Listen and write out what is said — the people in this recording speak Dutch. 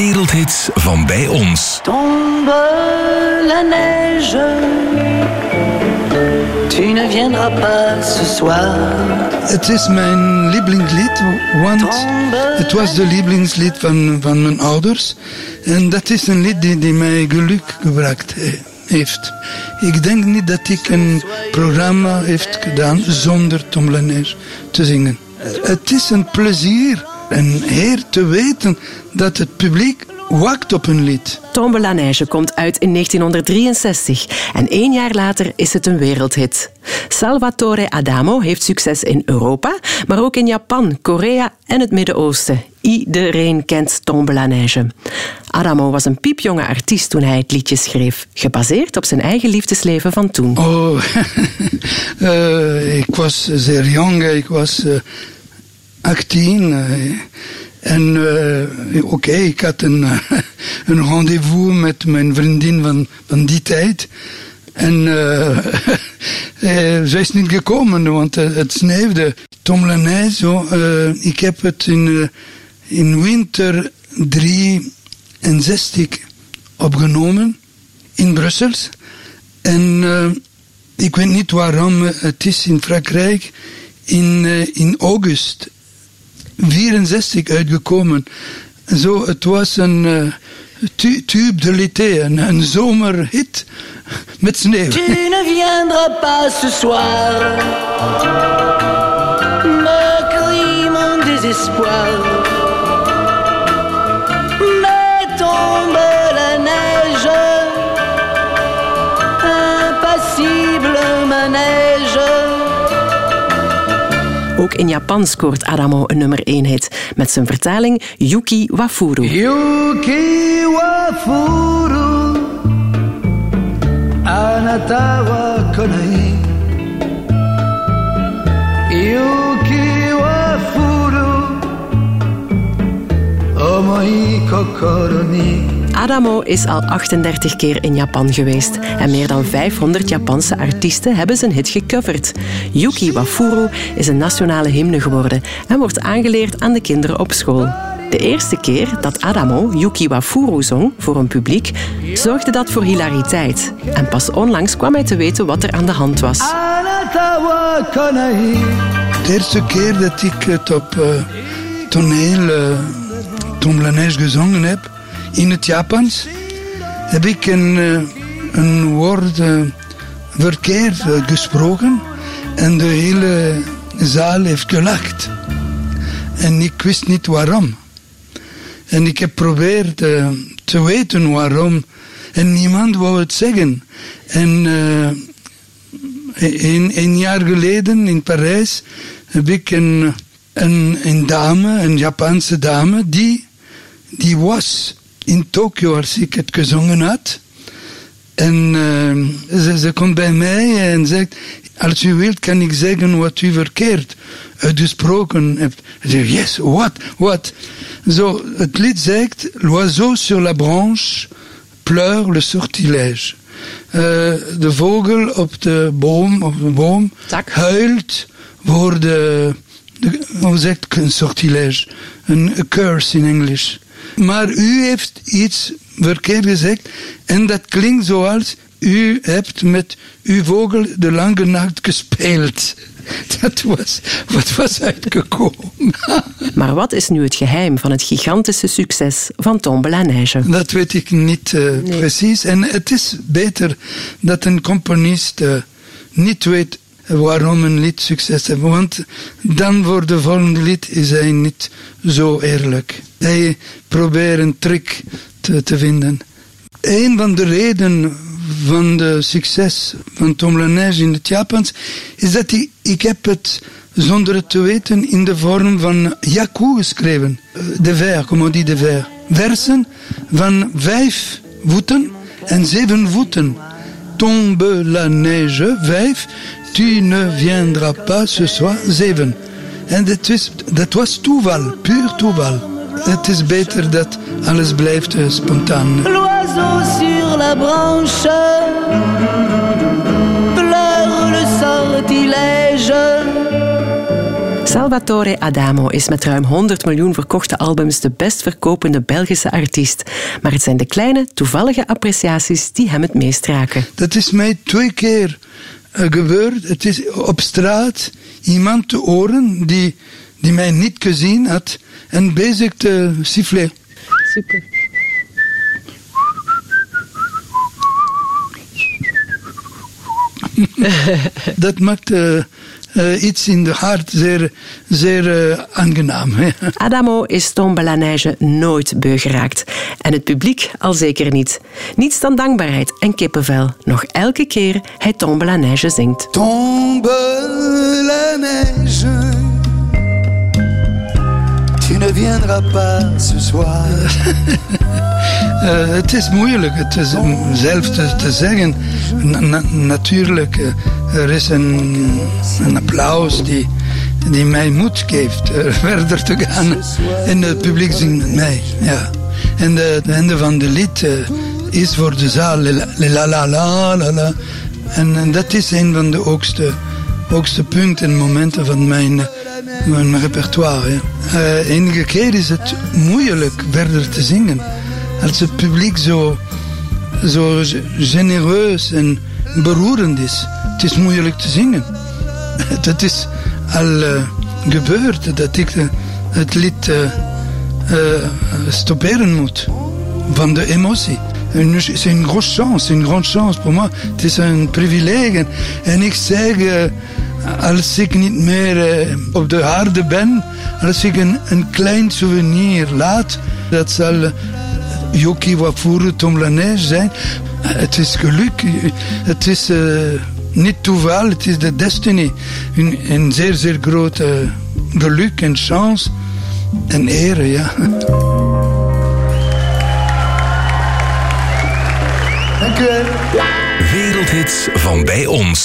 wereldhits van bij ons. Tombe la neige, tu ne viendras pas ce soir. Het is mijn lievelingslied, want het was de lievelingslied van, van mijn ouders. En dat is een lied die, die mij geluk gebracht heeft. Ik denk niet dat ik een programma heeft gedaan zonder Tom Neige te zingen. Het is een plezier en heer te weten dat het publiek wacht op een lied. Tombe la Neige komt uit in 1963 en één jaar later is het een wereldhit. Salvatore Adamo heeft succes in Europa, maar ook in Japan, Korea en het Midden-Oosten. Iedereen kent Tombe la Neige. Adamo was een piepjonge artiest toen hij het liedje schreef, gebaseerd op zijn eigen liefdesleven van toen. Oh, uh, ik was zeer jong, ik was uh, 18. Uh, en uh, oké, ik had een, een rendezvous met mijn vriendin van, van die tijd. En uh, zij is niet gekomen, want het sneeuwde. Tom Lanay, zo, ik heb het in, in winter 63 opgenomen in Brussel. En ik weet niet waarom, het is in Frankrijk in, in august 64 uitgekomen. Zo, het was een tu tube de l'été, een, een zomerhit met sneeuw. Tu ne viendras pas ce soir, me crie mon désespoir. Ook in Japan scoort Adamo een nummer 1 hit. Met zijn vertaling Yuki Wafuru. Yuki Wafuru Anata wa konai. Yuki Wafuru Omoi kokoro ni Adamo is al 38 keer in Japan geweest en meer dan 500 Japanse artiesten hebben zijn hit gecoverd. Yuki Wafuru is een nationale hymne geworden en wordt aangeleerd aan de kinderen op school. De eerste keer dat Adamo Yuki Wafuru zong voor een publiek, zorgde dat voor hilariteit. En pas onlangs kwam hij te weten wat er aan de hand was. De eerste keer dat ik het op uh, toneel uh, gezongen heb, in het Japans heb ik een, eh, een woord uh, verkeerd uh, gesproken en de hele zaal heeft gelacht. En ik wist niet waarom. En ik heb geprobeerd te weten waarom. En niemand wou het zeggen. En een, een, jaar geleden in Parijs heb ik een, een, een dame, een Japanse dame, die, die was in Tokio als ik het gezongen had. En uh, ze, ze komt bij mij en zegt, als u wilt kan ik zeggen wat u verkeerd uitgesproken hebt. Ik zeg, yes, what, what? Zo, het lied zegt, l'oiseau sur la branche pleure le sortilège. Uh, de vogel op de boom, op de boom huilt voor de, de hoe zegt een sortilège? Een curse in Engels. Maar u heeft iets verkeerd gezegd en dat klinkt zoals u hebt met uw vogel de lange nacht gespeeld. Dat was wat was uitgekomen. Maar wat is nu het geheim van het gigantische succes van Tombe la Neige? Dat weet ik niet uh, nee. precies. En het is beter dat een componist uh, niet weet waarom een lied succes heeft. Want dan voor de volgende lied is hij niet zo eerlijk. Hij probeert een trick te, te vinden. Een van de redenen van de succes van Tom Lanage in het Japans is dat hij, ik heb het zonder het te weten in de vorm van yaku geschreven. De on dit de vers. Versen van vijf voeten en zeven voeten. Tombe la neige, vijf. Tu ne viendras pas ce soir, zeven. En dat was, dat was toeval, puur toeval. Het is beter dat alles blijft uh, spontaan. L'oiseau sur la branche pleure le sortilège. Salvatore Adamo is met ruim 100 miljoen verkochte albums de best verkopende Belgische artiest. Maar het zijn de kleine, toevallige appreciaties die hem het meest raken. Dat is mij twee keer gebeurd. Het is op straat iemand te horen die, die mij niet gezien had en bezig te siffler. Super. dat maakt uh, uh, iets in de hart zeer, zeer uh, aangenaam. Adamo is Tombe la Neige nooit beu geraakt. En het publiek al zeker niet. Niets dan dankbaarheid en kippenvel. Nog elke keer hij Tombe la Neige zingt. Tombe la neige Tu ne viendras pas ce soir. uh, het is moeilijk het is, om zelf te, zeggen. Na, natuurlijk, uh, er is een, een applaus die, die mij moed geeft uh, verder te gaan. En het publiek zingt met mij. Ja. En het einde van de lied is voor de zaal. La la la la en dat is een van de hoogste, hoogste punten en momenten van mijn mijn repertoire. Uh, enige keer is het moeilijk verder te zingen. Als het publiek zo, zo genereus en beroerend is. Het is moeilijk te zingen. Dat is al uh, gebeurd dat ik uh, het lied stopperen moet. Van de emotie. C'est une grosse chance, une grande chance pour moi. Het is een privilege. En ik zeg als ik niet meer uh, op de aarde ben, als ik een, een klein souvenir laat, dat zal Yoki Wapuru Tomlaneige zijn. Het is geluk, het is niet toeval, het is de destiny. Een, een zeer, zeer grote geluk en chance en eer, ja. Dank u wel. Wereldhits van bij ons.